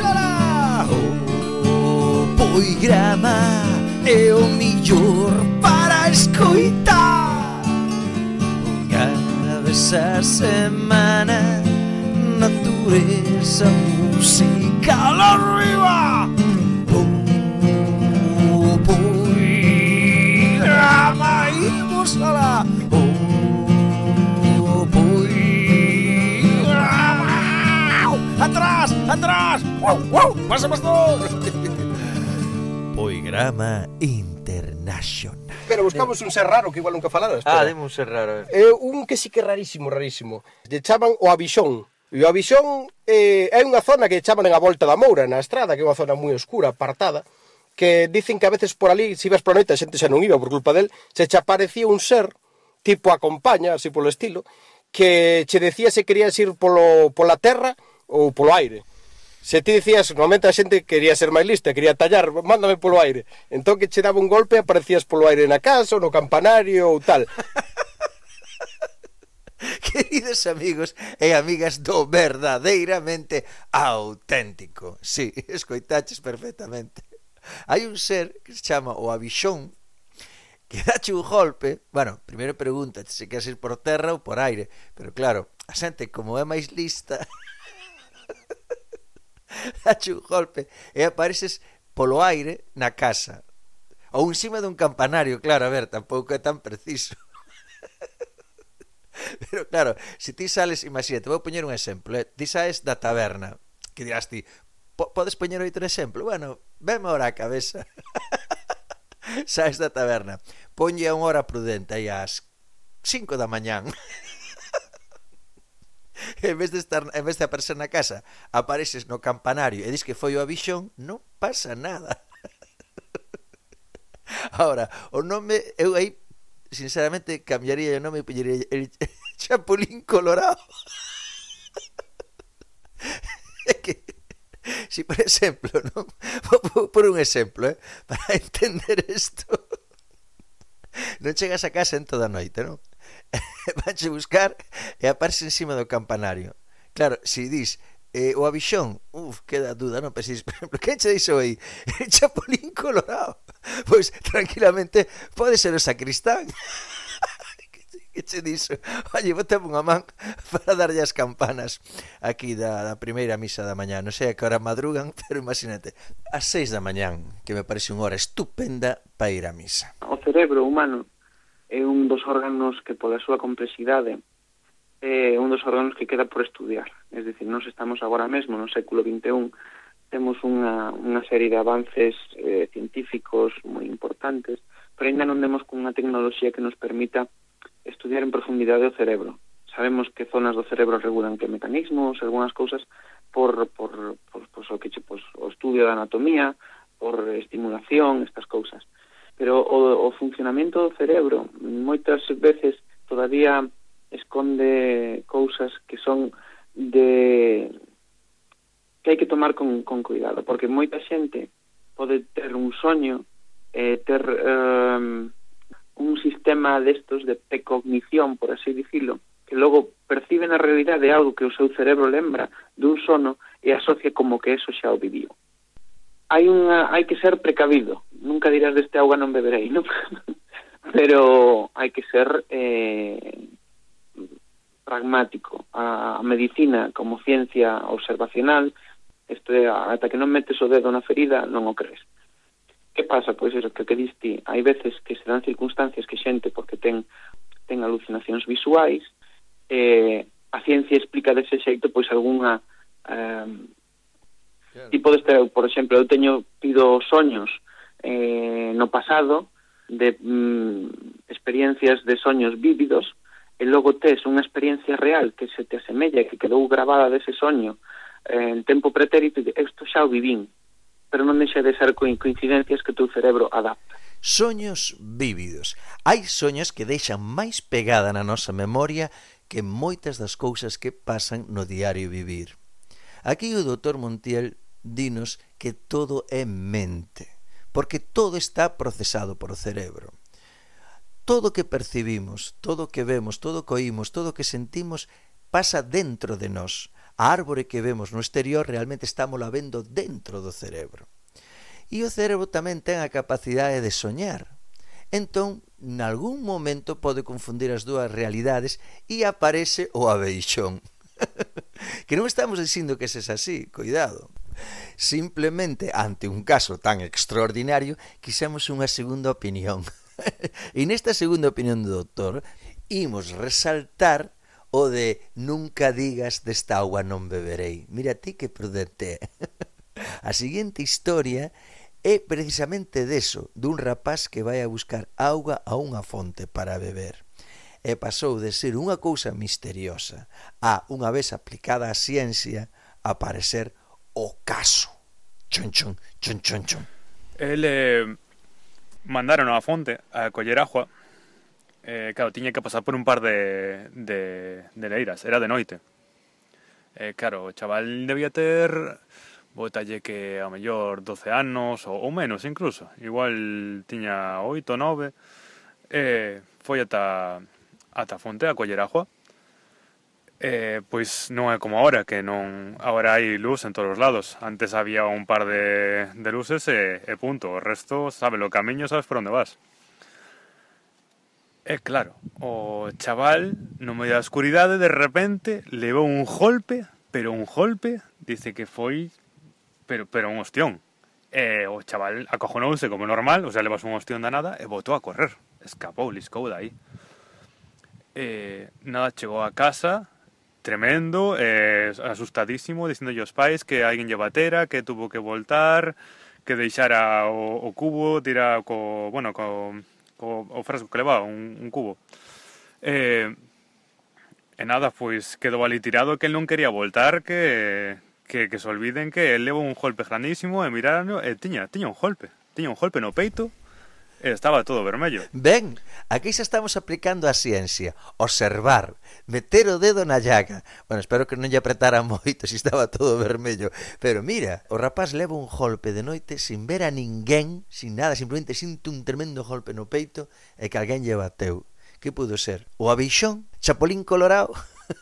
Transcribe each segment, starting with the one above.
alá O poigrama é o millor para escoitar Unha vez a semana Natureza, música, arriba wow, wow, pasa pastor. Poigrama International. Pero buscamos un ser raro que igual nunca falaras. Espera. Ah, dime un ser raro. Eh. un que sí que é rarísimo, rarísimo. Lle chaman o Avixón. E o Avixón eh, é unha zona que chaman a volta da Moura, na estrada, que é unha zona moi oscura, apartada, que dicen que a veces por ali, se ibas por a noite, a xente xa non iba por culpa del, se che aparecía un ser, tipo acompaña, así polo estilo, que che decía se querías ir polo, pola terra ou polo aire. Se ti dicías, normalmente a xente quería ser máis lista, quería tallar, mándame polo aire. Entón que che daba un golpe aparecías polo aire na casa, no campanario ou tal. Queridos amigos e amigas do verdadeiramente auténtico. Sí, escoitaches perfectamente. Hai un ser que se chama o abixón que dache un golpe, bueno, primeiro pregunta se queres ir por terra ou por aire, pero claro, a xente como é máis lista dache un golpe e apareces polo aire na casa ou encima dun campanario, claro, a ver, tampouco é tan preciso. Pero claro, se ti sales, imagínate, vou poñer un exemplo eh? ti sales da taberna que dirás ti, po podes poñer outro exemplo? Bueno, veme ora a cabeza. Sales da taberna ponlle a unha hora prudente aí ás 5 da mañán. en vez de estar en vez de aparecer na casa, apareces no campanario e dis que foi o avixón, non pasa nada. Ahora, o nome eu aí sinceramente cambiaría o nome e poñería el Chapulín Colorado. É que si por exemplo, non? por un exemplo, eh, para entender isto. Non chegas a casa en toda a noite, non? vanche buscar e aparece encima do campanario claro, se si dis eh, o avixón, uf, queda duda, non? Pero, por exemplo, que che dixo aí? Chapulín colorado. Pois, tranquilamente, pode ser o sacristán. que che dixo? Oye, botame unha man para darlle as campanas aquí da, da primeira misa da mañá. Non sei a que hora madrugan, pero imagínate, as seis da mañán, que me parece unha hora estupenda para ir á misa. O cerebro humano é un dos órganos que pola súa complexidade é un dos órganos que queda por estudiar. Es decir, nos estamos agora mesmo no século XXI, temos unha, unha serie de avances eh, científicos moi importantes, pero ainda non demos unha tecnoloxía que nos permita estudiar en profundidade o cerebro. Sabemos que zonas do cerebro regulan que mecanismos, algunhas cousas, por, por, por, por, por o que che, pues, o estudio da anatomía, por estimulación, estas cousas pero o, o funcionamento do cerebro moitas veces todavía esconde cousas que son de que hai que tomar con, con cuidado, porque moita xente pode ter un soño, eh, ter um, un sistema destos de precognición, por así dicilo, que logo percibe na realidade algo que o seu cerebro lembra dun sono e asocia como que eso xa o viviu hai unha hai que ser precavido. Nunca dirás deste auga non beberei, non? Pero hai que ser eh, pragmático. A, a medicina como ciencia observacional, este, ata que non metes o dedo na ferida, non o crees. Que pasa? Pois é que que diste, hai veces que se dan circunstancias que xente porque ten ten alucinacións visuais, eh, a ciencia explica dese xeito pois algunha eh, claro. ti podes ter, por exemplo, eu teño tido soños eh, no pasado de mm, experiencias de soños vívidos e logo tes unha experiencia real que se te asemella, que quedou grabada dese soño eh, en tempo pretérito, e isto xa o vivín, pero non deixa de ser coincidencias que o teu cerebro adapta. Soños vívidos. Hai soños que deixan máis pegada na nosa memoria que moitas das cousas que pasan no diario vivir. Aquí o doutor Montiel dinos que todo é mente, porque todo está procesado por o cerebro. Todo o que percibimos, todo o que vemos, todo o que oímos, todo o que sentimos pasa dentro de nós. A árbore que vemos no exterior realmente estamos la vendo dentro do cerebro. E o cerebro tamén ten a capacidade de soñar. Entón, nalgún momento pode confundir as dúas realidades e aparece o abeixón. que non estamos dicindo que ses así, cuidado. Simplemente, ante un caso tan extraordinario, quixemos unha segunda opinión. e nesta segunda opinión do doutor, imos resaltar o de nunca digas desta agua non beberei. Mira ti que prudente. a seguinte historia é precisamente deso, dun rapaz que vai a buscar auga a unha fonte para beber e pasou de ser unha cousa misteriosa a, unha vez aplicada a ciencia, a parecer o caso. Chon, chon, chon, chon, chon. El eh, mandaron a fonte a coller agua. Eh, claro, tiña que pasar por un par de, de, de leiras, era de noite. Eh, claro, o chaval debía ter botalle que a mellor 12 anos ou, ou menos incluso. Igual tiña 8 ou 9. Eh, foi ata ata a fonte a coller agua eh, pois non é como agora que non agora hai luz en todos os lados antes había un par de, de luces e, punto, o resto sabe o camiño, sabes por onde vas E claro, o chaval no medio da escuridade de repente levou un golpe, pero un golpe, dice que foi pero pero un ostión. E o chaval acojonouse como normal, o sea, levas un ostión da nada e botou a correr. Escapou, liscou dai. eh, nada, chegou a casa tremendo, eh, asustadísimo, dicindo aos pais que alguén lle batera, que tuvo que voltar, que deixara o, o cubo, tira co, bueno, co, co o frasco que levaba, un, un cubo. Eh, e nada, pois quedou ali tirado que el non quería voltar, que, que, que se olviden que el levou un golpe grandísimo e miraron e tiña, tiña un golpe, tiña un golpe no peito estaba todo vermello. Ben, aquí xa estamos aplicando a ciencia, observar, meter o dedo na llaga. Bueno, espero que non lle apretara moito se estaba todo vermello. Pero mira, o rapaz leva un golpe de noite sin ver a ninguén, sin nada, simplemente sinto un tremendo golpe no peito e que alguén lle bateu. Que pudo ser? O abixón? Chapolín colorado?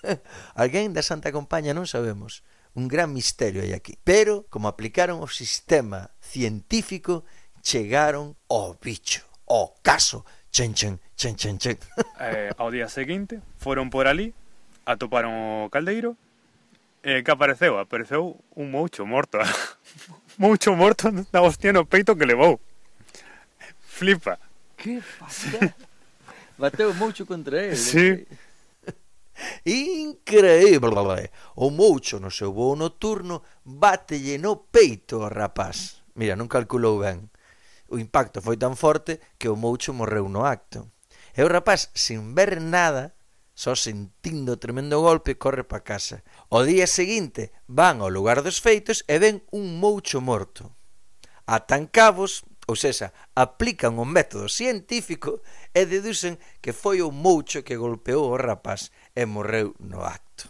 alguén da Santa Compaña non sabemos. Un gran misterio hai aquí. Pero, como aplicaron o sistema científico, chegaron ao bicho, ao caso. Chen, chen, chen, chen, chen. Eh, ao día seguinte, foron por ali, atoparon o caldeiro, e que apareceu? Apareceu un moucho morto. moucho morto na hostia no peito que levou. Flipa. Que pasa? Bateu moucho contra ele. Sí. Increíble. O moucho no seu voo nocturno batelle no peito ao rapaz. Mira, non calculou ben o impacto foi tan forte que o moucho morreu no acto. E o rapaz, sin ver nada, só sentindo o tremendo golpe, corre pa casa. O día seguinte van ao lugar dos feitos e ven un moucho morto. Atan cabos, ou seja, aplican o método científico e deducen que foi o moucho que golpeou o rapaz e morreu no acto.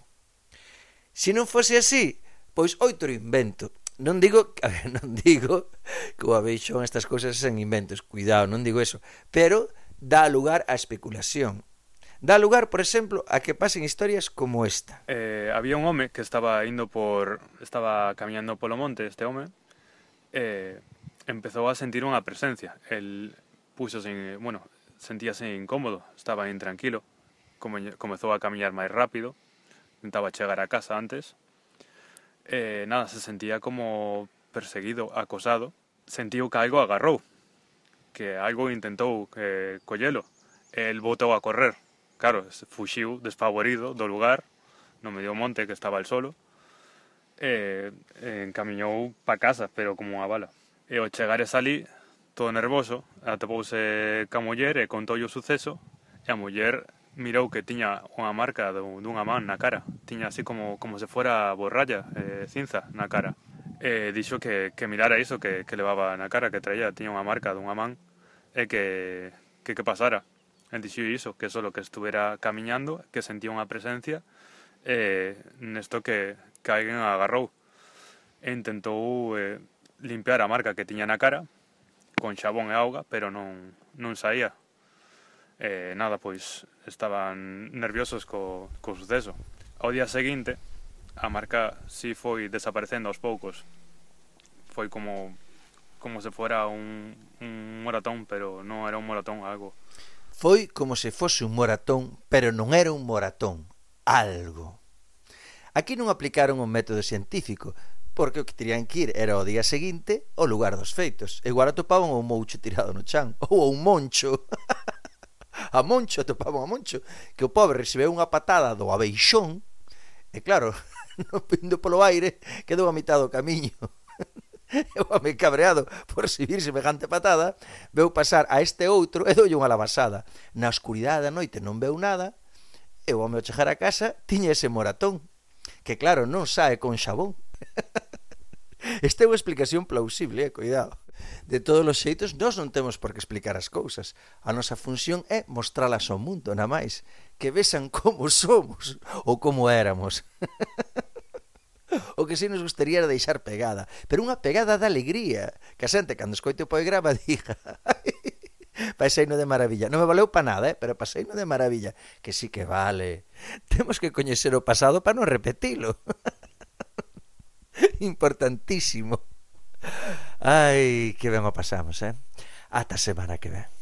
Se non fose así, pois outro invento, non digo, a ver, non digo que o abeixón estas cousas sen inventos, cuidado, non digo eso, pero dá lugar á especulación. Dá lugar, por exemplo, a que pasen historias como esta. Eh, había un home que estaba indo por estaba camiñando polo monte, este home, eh, empezou a sentir unha presencia. El puxo sin, bueno, sentíase incómodo, estaba intranquilo, comezou a camiñar máis rápido, tentaba chegar a casa antes, eh, nada, se sentía como perseguido, acosado. Sentiu que algo agarrou, que algo intentou eh, collelo. El botou a correr. Claro, fuxiu desfavorido do lugar, no medio monte que estaba el solo. Eh, eh, encamiñou pa casa, pero como unha bala. E ao chegar e salí, todo nervoso, atopouse ca muller e contou o suceso, e a muller mirou que tiña unha marca dunha man na cara. Tiña así como, como se fora borralla, eh, cinza na cara. E dixo que, que mirara iso que, que levaba na cara, que traía, tiña unha marca dunha man, e que, que, que pasara. El dixo iso, que solo que estuvera camiñando, que sentía unha presencia, e nesto que, que alguén agarrou. E intentou eh, limpiar a marca que tiña na cara, con xabón e auga, pero non, non saía eh, nada, pois estaban nerviosos co, co suceso. Ao día seguinte, a marca si foi desaparecendo aos poucos. Foi como como se fora un, un moratón, pero non era un moratón, algo. Foi como se fose un moratón, pero non era un moratón, algo. Aquí non aplicaron o método científico, porque o que terían que ir era o día seguinte o lugar dos feitos. Igual atopaban un moucho tirado no chan, ou un moncho. a Moncho, atopaban a Moncho, que o pobre recebeu unha patada do abeixón, e claro, non pindo polo aire, quedou a mitad do camiño. E o home cabreado por recibir semejante patada, veu pasar a este outro e doulle unha lavasada. Na oscuridade da noite non veu nada, e o home ao chegar a casa tiña ese moratón, que claro, non sae con xabón. Esta é unha explicación plausible, eh? cuidado de todos os xeitos, nós non temos por que explicar as cousas. A nosa función é mostralas ao mundo, na máis, que vexan como somos ou como éramos. o que si nos gustaría era deixar pegada, pero unha pegada de alegría, que a xente cando escoite o grava diga paseino de maravilla. Non me valeu pa nada, eh? pero paseino de maravilla, que sí que vale. Temos que coñecer o pasado para non repetilo. Importantísimo. Ai, que ben o pasamos, eh? Ata semana que ven.